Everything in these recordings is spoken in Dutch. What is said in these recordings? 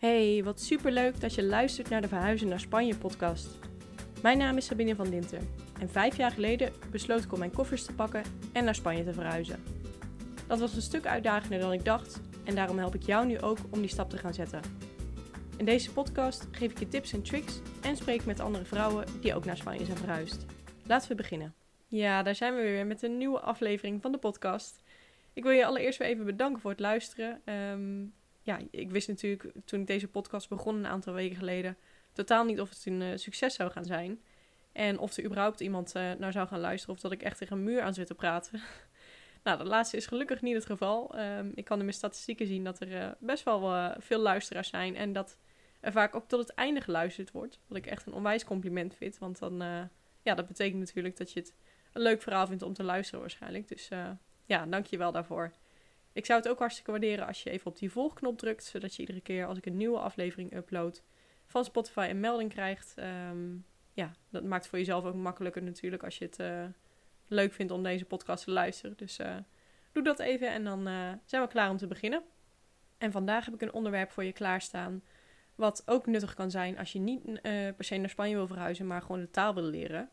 Hey, wat superleuk dat je luistert naar de Verhuizen naar Spanje podcast. Mijn naam is Sabine van Dinter en vijf jaar geleden besloot ik om mijn koffers te pakken en naar Spanje te verhuizen. Dat was een stuk uitdagender dan ik dacht en daarom help ik jou nu ook om die stap te gaan zetten. In deze podcast geef ik je tips en tricks en spreek met andere vrouwen die ook naar Spanje zijn verhuisd. Laten we beginnen. Ja, daar zijn we weer met een nieuwe aflevering van de podcast. Ik wil je allereerst weer even bedanken voor het luisteren. Ehm, ja, ik wist natuurlijk toen ik deze podcast begon een aantal weken geleden totaal niet of het een uh, succes zou gaan zijn. En of er überhaupt iemand uh, naar zou gaan luisteren of dat ik echt tegen een muur aan zit te praten. nou, dat laatste is gelukkig niet het geval. Um, ik kan in mijn statistieken zien dat er uh, best wel veel luisteraars zijn en dat er vaak ook tot het einde geluisterd wordt. Wat ik echt een onwijs compliment vind, want dan, ja, dat betekent natuurlijk dat je het een leuk verhaal vindt om te luisteren waarschijnlijk. Dus ja, dank je wel daarvoor. Ik zou het ook hartstikke waarderen als je even op die volgknop drukt, zodat je iedere keer als ik een nieuwe aflevering upload van Spotify een melding krijgt. Um, ja, dat maakt voor jezelf ook makkelijker natuurlijk als je het uh, leuk vindt om deze podcast te luisteren. Dus uh, doe dat even en dan uh, zijn we klaar om te beginnen. En vandaag heb ik een onderwerp voor je klaarstaan. Wat ook nuttig kan zijn als je niet per se naar Spanje wil verhuizen, maar gewoon de taal wil leren.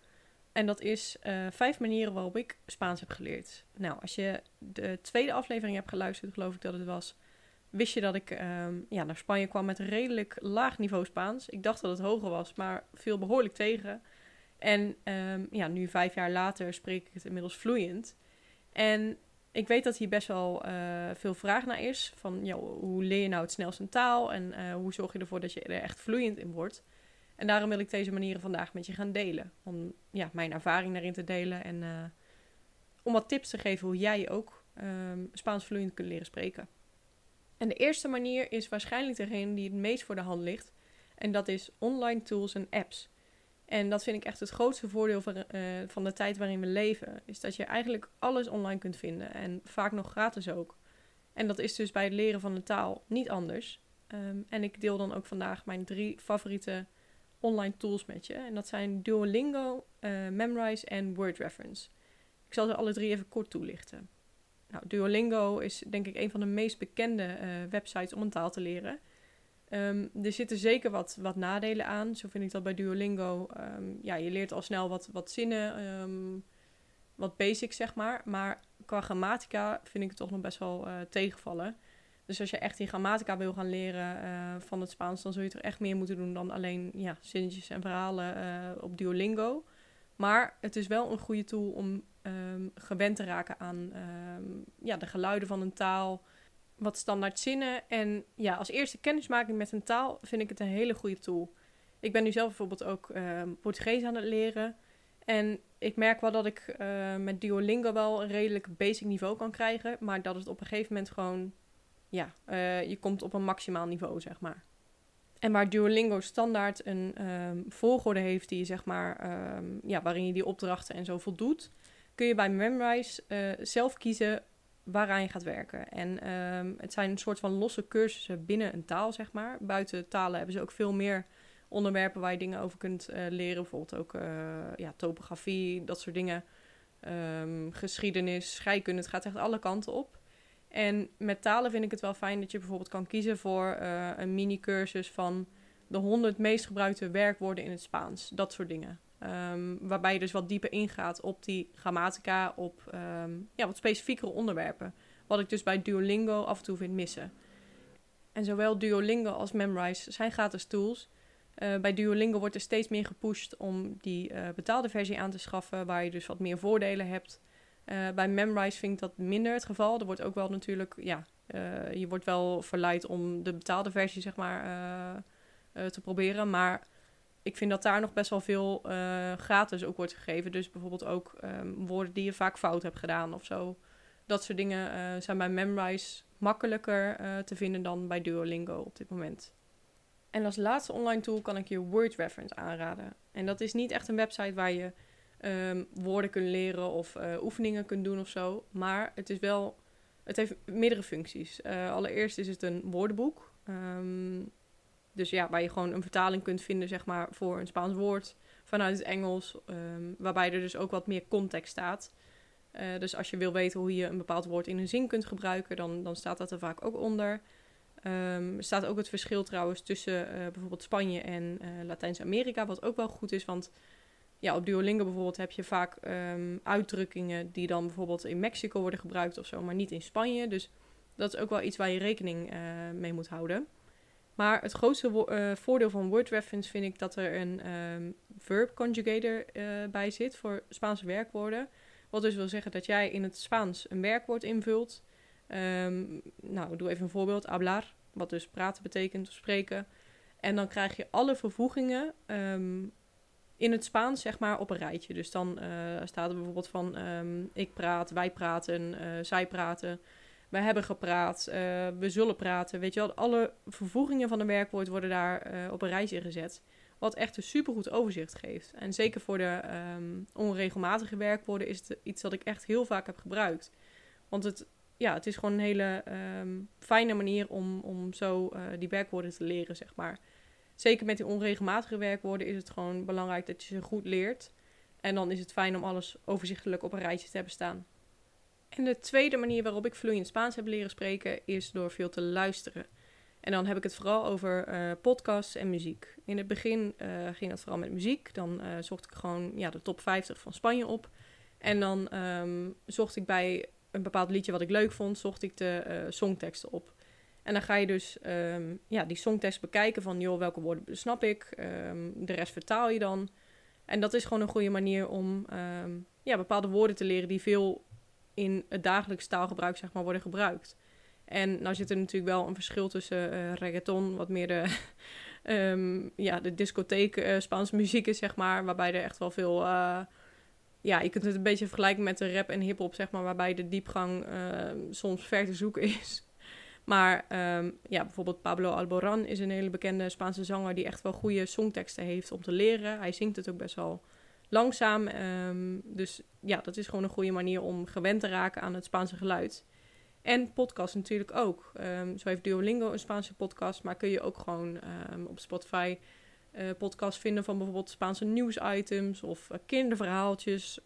En dat is uh, vijf manieren waarop ik Spaans heb geleerd. Nou, als je de tweede aflevering hebt geluisterd, geloof ik dat het was, wist je dat ik um, ja, naar Spanje kwam met redelijk laag niveau Spaans. Ik dacht dat het hoger was, maar viel behoorlijk tegen. En um, ja, nu vijf jaar later spreek ik het inmiddels vloeiend. En ik weet dat hier best wel uh, veel vraag naar is. Van ja, hoe leer je nou het snelst een taal en uh, hoe zorg je ervoor dat je er echt vloeiend in wordt. En daarom wil ik deze manieren vandaag met je gaan delen. Om ja, mijn ervaring daarin te delen en uh, om wat tips te geven hoe jij ook um, Spaans vloeiend kunt leren spreken. En de eerste manier is waarschijnlijk degene die het meest voor de hand ligt. En dat is online tools en apps. En dat vind ik echt het grootste voordeel van, uh, van de tijd waarin we leven. Is dat je eigenlijk alles online kunt vinden. En vaak nog gratis ook. En dat is dus bij het leren van een taal niet anders. Um, en ik deel dan ook vandaag mijn drie favoriete online tools met je. En dat zijn Duolingo, uh, Memrise en WordReference. Ik zal ze alle drie even kort toelichten. Nou, Duolingo is denk ik een van de meest bekende uh, websites om een taal te leren. Um, er zitten zeker wat, wat nadelen aan. Zo vind ik dat bij Duolingo. Um, ja, je leert al snel wat, wat zinnen, um, wat basics zeg maar. Maar qua grammatica vind ik het toch nog best wel uh, tegenvallen. Dus als je echt die grammatica wil gaan leren uh, van het Spaans, dan zul je er echt meer moeten doen dan alleen ja, zinnetjes en verhalen uh, op Duolingo. Maar het is wel een goede tool om um, gewend te raken aan um, ja, de geluiden van een taal, wat standaard zinnen. En ja, als eerste kennismaking met een taal vind ik het een hele goede tool. Ik ben nu zelf bijvoorbeeld ook um, Portugees aan het leren. En ik merk wel dat ik uh, met Duolingo wel een redelijk basic niveau kan krijgen. Maar dat het op een gegeven moment gewoon ja, uh, je komt op een maximaal niveau, zeg maar. En waar Duolingo standaard een um, volgorde heeft die zeg maar, um, ja, waarin je die opdrachten en zo voldoet, kun je bij Memrise uh, zelf kiezen waaraan je gaat werken. En um, het zijn een soort van losse cursussen binnen een taal, zeg maar. Buiten talen hebben ze ook veel meer onderwerpen waar je dingen over kunt uh, leren. Bijvoorbeeld ook ja, topografie, dat soort dingen. geschiedenis, scheikunde, het gaat echt alle kanten op. En met talen vind ik het wel fijn dat je bijvoorbeeld kan kiezen voor uh, een mini-cursus van de 100 meest gebruikte werkwoorden in het Spaans. Dat soort dingen. Um, waarbij je dus wat dieper ingaat op die grammatica, op um, ja, wat specifiekere onderwerpen. Wat ik dus bij Duolingo af en toe vind missen. En zowel Duolingo als Memrise zijn gratis tools. Uh, bij Duolingo wordt er steeds meer gepusht om die uh, betaalde versie aan te schaffen, waar je dus wat meer voordelen hebt. Uh, bij Memrise vind ik dat minder het geval. Er wordt ook wel natuurlijk, ja, uh, je wordt wel verleid om de betaalde versie, zeg maar, uh, te proberen. Maar ik vind dat daar nog best wel veel gratis ook wordt gegeven. Dus bijvoorbeeld ook um, woorden die je vaak fout hebt gedaan of zo. Dat soort dingen zijn bij Memrise makkelijker te vinden dan bij Duolingo op dit moment. En als laatste online tool kan ik je WordReference aanraden. En dat is niet echt een website waar je um, woorden kunnen leren of uh, oefeningen kunnen doen of zo. Maar het is wel, het heeft meerdere functies. Uh, allereerst is het een woordenboek. Um, dus ja, waar je gewoon een vertaling kunt vinden, zeg maar, voor een Spaans woord vanuit het Engels. Um, waarbij er dus ook wat meer context staat. Uh, dus als je wil weten hoe je een bepaald woord in een zin kunt gebruiken, dan, dan staat dat er vaak ook onder. Ehm, er staat ook het verschil trouwens tussen eh, bijvoorbeeld Spanje en Latijns-Amerika, wat ook wel goed is. Want ja, op Duolingo bijvoorbeeld heb je vaak ehm, uitdrukkingen die dan bijvoorbeeld in Mexico worden gebruikt of zo, maar niet in Spanje. Dus dat is ook wel iets waar je rekening uh, mee moet houden. Maar het grootste voordeel van Word Reference vind ik dat er een um, verb conjugator bij zit voor Spaanse werkwoorden. Wat dus wil zeggen dat jij in het Spaans een werkwoord invult. Um, nou, doe even een voorbeeld. Hablar, wat dus praten betekent, of spreken. En dan krijg je alle vervoegingen in het Spaans, zeg maar, op een rijtje. Dus dan uh, staat er bijvoorbeeld van um, ik praat, wij praten, uh, zij praten. Wij hebben gepraat, uh, we zullen praten. Weet je wel, alle vervoegingen van een werkwoord worden daar op een rijtje gezet. Wat echt een supergoed overzicht geeft. En zeker voor de um, onregelmatige werkwoorden is het iets dat ik echt heel vaak heb gebruikt. Want het, ja, het is gewoon een hele um, fijne manier om, om zo die werkwoorden te leren, zeg maar. Zeker met die onregelmatige werkwoorden is het gewoon belangrijk dat je ze goed leert. En dan is het fijn om alles overzichtelijk op een rijtje te hebben staan. En de tweede manier waarop ik vloeiend Spaans heb leren spreken is door veel te luisteren. En dan heb ik het vooral over uh, podcasts en muziek. In het begin uh, ging het vooral met muziek. Dan uh, zocht ik gewoon ja, de top 50 van Spanje op. En dan um, zocht ik bij een bepaald liedje wat ik leuk vond, zocht ik de songteksten op. En dan ga je dus um, ja, die songtekst bekijken van, joh, welke woorden snap ik? Um, de rest vertaal je dan. En dat is gewoon een goede manier om ja, bepaalde woorden te leren die veel in het dagelijks taalgebruik zeg maar, worden gebruikt. En nou zit er natuurlijk wel een verschil tussen uh, reggaeton, wat meer de, ja, de discotheek uh, Spaanse muziek is, zeg maar. Waarbij er echt wel veel... Uh, ja, je kunt het een beetje vergelijken met de rap en hip-hop, zeg maar. Waarbij de diepgang soms ver te zoeken is. Maar um, ja, bijvoorbeeld Pablo Alboran is een hele bekende Spaanse zanger... die echt wel goede songteksten heeft om te leren. Hij zingt het ook best wel langzaam. Um, dus ja, dat is gewoon een goede manier om gewend te raken aan het Spaanse geluid... En podcast natuurlijk ook. Um, zo heeft Duolingo een Spaanse podcast, maar kun je ook gewoon op Spotify uh, podcast vinden van bijvoorbeeld Spaanse nieuwsitems of uh, kinderverhaaltjes.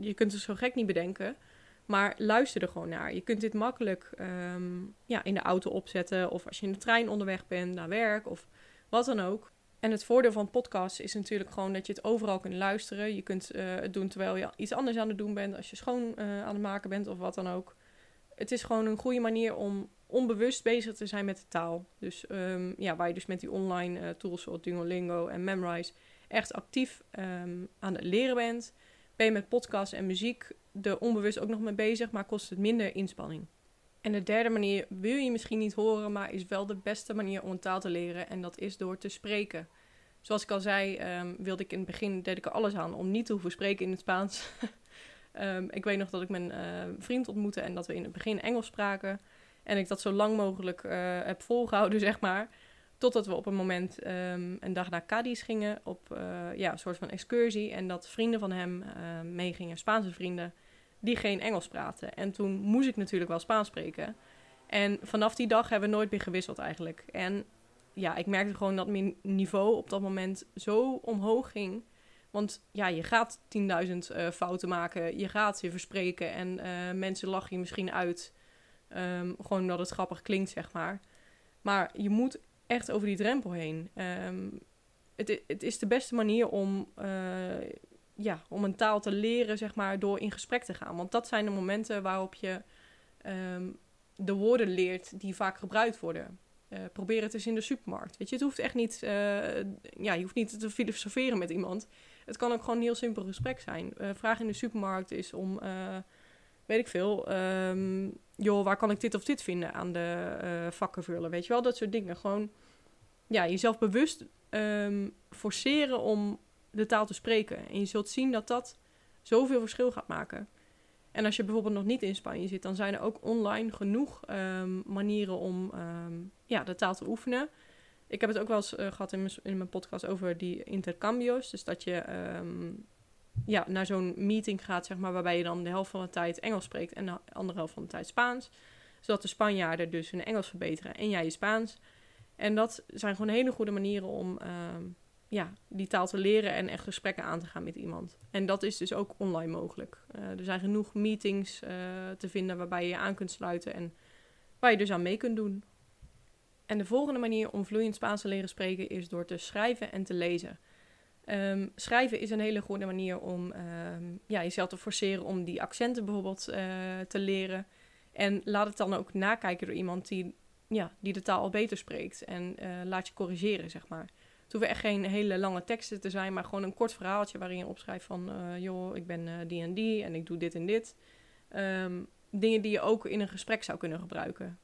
Je kunt het zo gek niet bedenken, maar luister er gewoon naar. Je kunt dit makkelijk um, ja, in de auto opzetten of als je in de trein onderweg bent naar werk of wat dan ook. En het voordeel van podcasts is natuurlijk gewoon dat je het overal kunt luisteren. Je kunt uh, het doen terwijl je iets anders aan het doen bent, als je schoon aan het maken bent of wat dan ook het is gewoon een goede manier om onbewust bezig te zijn met de taal. Dus um, ja, waar je dus met die online uh, tools zoals Duolingo en Memrise echt actief um, aan het leren bent. Ben je met podcast en muziek er onbewust ook nog mee bezig, maar kost het minder inspanning. En de derde manier wil je misschien niet horen, maar is wel de beste manier om een taal te leren. En dat is door te spreken. Zoals ik al zei, um, wilde ik in het begin deed ik er alles aan om niet te hoeven spreken in het Spaans. Um, ik weet nog dat ik mijn uh, vriend ontmoette en dat we in het begin Engels spraken. En ik dat zo lang mogelijk uh, heb volgehouden, zeg maar. Totdat we op een moment um, een dag naar Cadiz gingen op uh, ja, een soort van excursie. En dat vrienden van hem meegingen, Spaanse vrienden, die geen Engels praten. En toen moest ik natuurlijk wel Spaans spreken. En vanaf die dag hebben we nooit meer gewisseld eigenlijk. En ja, ik merkte gewoon dat mijn niveau op dat moment zo omhoog ging want ja, je gaat 10.000 uh, fouten maken. Je gaat je verspreken. En mensen lachen je misschien uit. Um, gewoon omdat het grappig klinkt, zeg maar. Maar je moet echt over die drempel heen. Um, het, het, is de beste manier om, uh, ja, om een taal te leren, zeg maar, door in gesprek te gaan. Want dat zijn de momenten waarop je um, de woorden leert die vaak gebruikt worden. Uh, probeer het eens in de supermarkt. Weet je, het hoeft echt niet. Uh, ja, je hoeft niet te filosoferen met iemand. Het kan ook gewoon een heel simpel gesprek zijn. Vraag in de supermarkt is om, weet ik veel, um, joh, waar kan ik dit of dit vinden aan de uh, vakken vullen? Weet je wel, dat soort dingen. Gewoon, ja, jezelf bewust um, forceren om de taal te spreken. En je zult zien dat dat zoveel verschil gaat maken. En als je bijvoorbeeld nog niet in Spanje zit, dan zijn er ook online genoeg um, manieren om ja, de taal te oefenen. Ik heb het ook wel eens uh, gehad in mijn, in mijn podcast over die intercambios. Dus dat je ja, naar zo'n meeting gaat, zeg maar, waarbij je dan de helft van de tijd Engels spreekt en de andere helft van de tijd Spaans. Zodat de Spanjaarden dus hun Engels verbeteren en jij je Spaans. En dat zijn gewoon hele goede manieren om um, ja, die taal te leren en echt gesprekken aan te gaan met iemand. En dat is dus ook online mogelijk. Uh, er zijn genoeg meetings uh, te vinden waarbij je je aan kunt sluiten en waar je dus aan mee kunt doen. En de volgende manier om vloeiend Spaans te leren spreken is door te schrijven en te lezen. Ehm, schrijven is een hele goede manier om ehm, ja, jezelf te forceren om die accenten bijvoorbeeld uh, te leren. En laat het dan ook nakijken door iemand die, ja, die de taal al beter spreekt. En uh, laat je corrigeren, zeg maar. Het hoeven echt geen hele lange teksten te zijn, maar gewoon een kort verhaaltje waarin je opschrijft van... Uh, joh, ik ben die en die en ik doe dit en dit. Um, dingen die je ook in een gesprek zou kunnen gebruiken.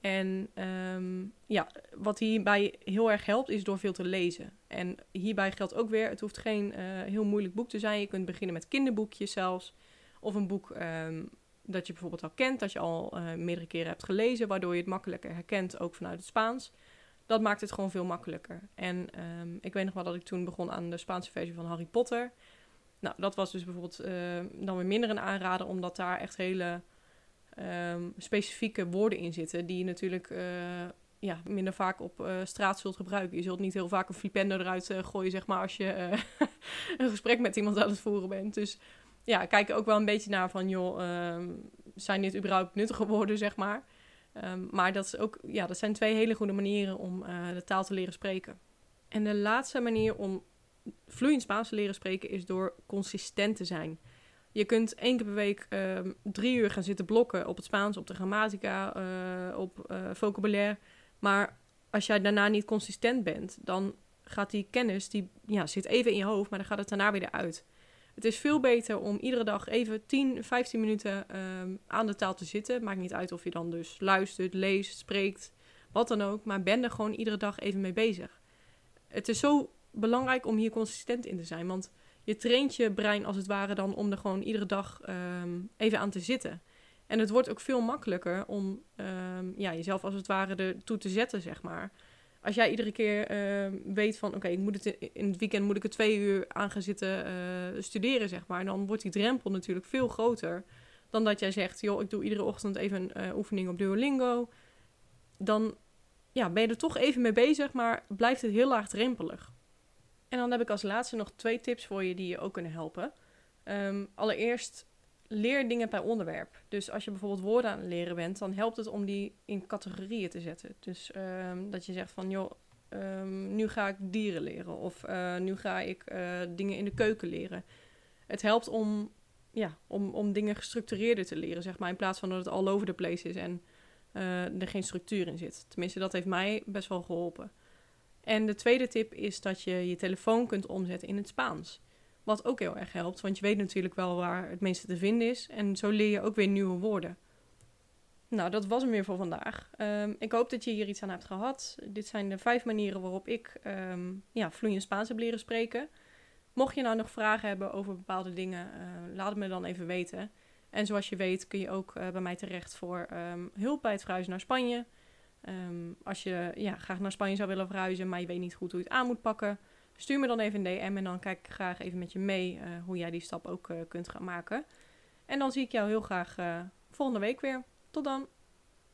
En um, ja, wat hierbij heel erg helpt, is door veel te lezen. En hierbij geldt ook weer, het hoeft geen uh, heel moeilijk boek te zijn. Je kunt beginnen met kinderboekjes zelfs. Of een boek um, dat je bijvoorbeeld al kent, dat je al uh, meerdere keren hebt gelezen, waardoor je het makkelijker herkent, ook vanuit het Spaans. Dat maakt het gewoon veel makkelijker. En um, ik weet nog wel dat ik toen begon aan de Spaanse versie van Harry Potter. Nou, dat was dus bijvoorbeeld dan weer minder een aanrader, omdat daar echt hele um, specifieke woorden in zitten die je natuurlijk uh, ja, minder vaak op uh, straat zult gebruiken. Je zult niet heel vaak een flipender eruit uh, gooien, zeg maar, als je een gesprek met iemand aan het voeren bent. Dus ja, kijk ook wel een beetje naar van, joh, um, zijn dit überhaupt nuttige woorden, zeg maar. Um, maar dat, is ook, ja, dat zijn twee hele goede manieren om de taal te leren spreken. En de laatste manier om vloeiend Spaans te leren spreken is door consistent te zijn. Je kunt één keer per week um, drie uur gaan zitten blokken op het Spaans, op de grammatica, uh, op uh, vocabulaire. Maar als jij daarna niet consistent bent, dan gaat die kennis, die ja, zit even in je hoofd, maar dan gaat het daarna weer uit. Het is veel beter om iedere dag even 10, 15 minuten um, aan de taal te zitten. Maakt niet uit of je dan dus luistert, leest, spreekt, wat dan ook. Maar ben er gewoon iedere dag even mee bezig. Het is zo belangrijk om hier consistent in te zijn. Want je traint je brein als het ware dan om er gewoon iedere dag um, even aan te zitten. En het wordt ook veel makkelijker om um, ja, jezelf als het ware ertoe te zetten, zeg maar. Als jij iedere keer uh, weet van, oké, okay, het in het weekend moet ik er twee uur aan gaan zitten uh, studeren, zeg maar. Dan wordt die drempel natuurlijk veel groter dan dat jij zegt, joh, ik doe iedere ochtend even een uh, oefening op Duolingo. Dan ja, ben je er toch even mee bezig, maar blijft het heel laagdrempelig. En dan heb ik als laatste nog twee tips voor je die je ook kunnen helpen. Um, allereerst, leer dingen per onderwerp. Dus als je bijvoorbeeld woorden aan het leren bent, dan helpt het om die in categorieën te zetten. Dus um, dat je zegt van, joh, um, nu ga ik dieren leren. Of uh, nu ga ik uh, dingen in de keuken leren. Het helpt om, ja, om, om dingen gestructureerder te leren, zeg maar. In plaats van dat het all over the place is en uh, er geen structuur in zit. Tenminste, dat heeft mij best wel geholpen. En de tweede tip is dat je je telefoon kunt omzetten in het Spaans. Wat ook heel erg helpt, want je weet natuurlijk wel waar het meeste te vinden is. En zo leer je ook weer nieuwe woorden. Nou, dat was hem weer voor vandaag. Um, ik hoop dat je hier iets aan hebt gehad. Dit zijn de vijf manieren waarop ik um, ja, vloeiend Spaans heb leren spreken. Mocht je nou nog vragen hebben over bepaalde dingen, uh, laat het me dan even weten. En zoals je weet kun je ook uh, bij mij terecht voor um, hulp bij het verhuizen naar Spanje. Um, als je ja, graag naar Spanje zou willen verhuizen, maar je weet niet goed hoe je het aan moet pakken, stuur me dan even een DM en dan kijk ik graag even met je mee uh, hoe jij die stap ook uh, kunt gaan maken. En dan zie ik jou heel graag uh, volgende week weer. Tot dan!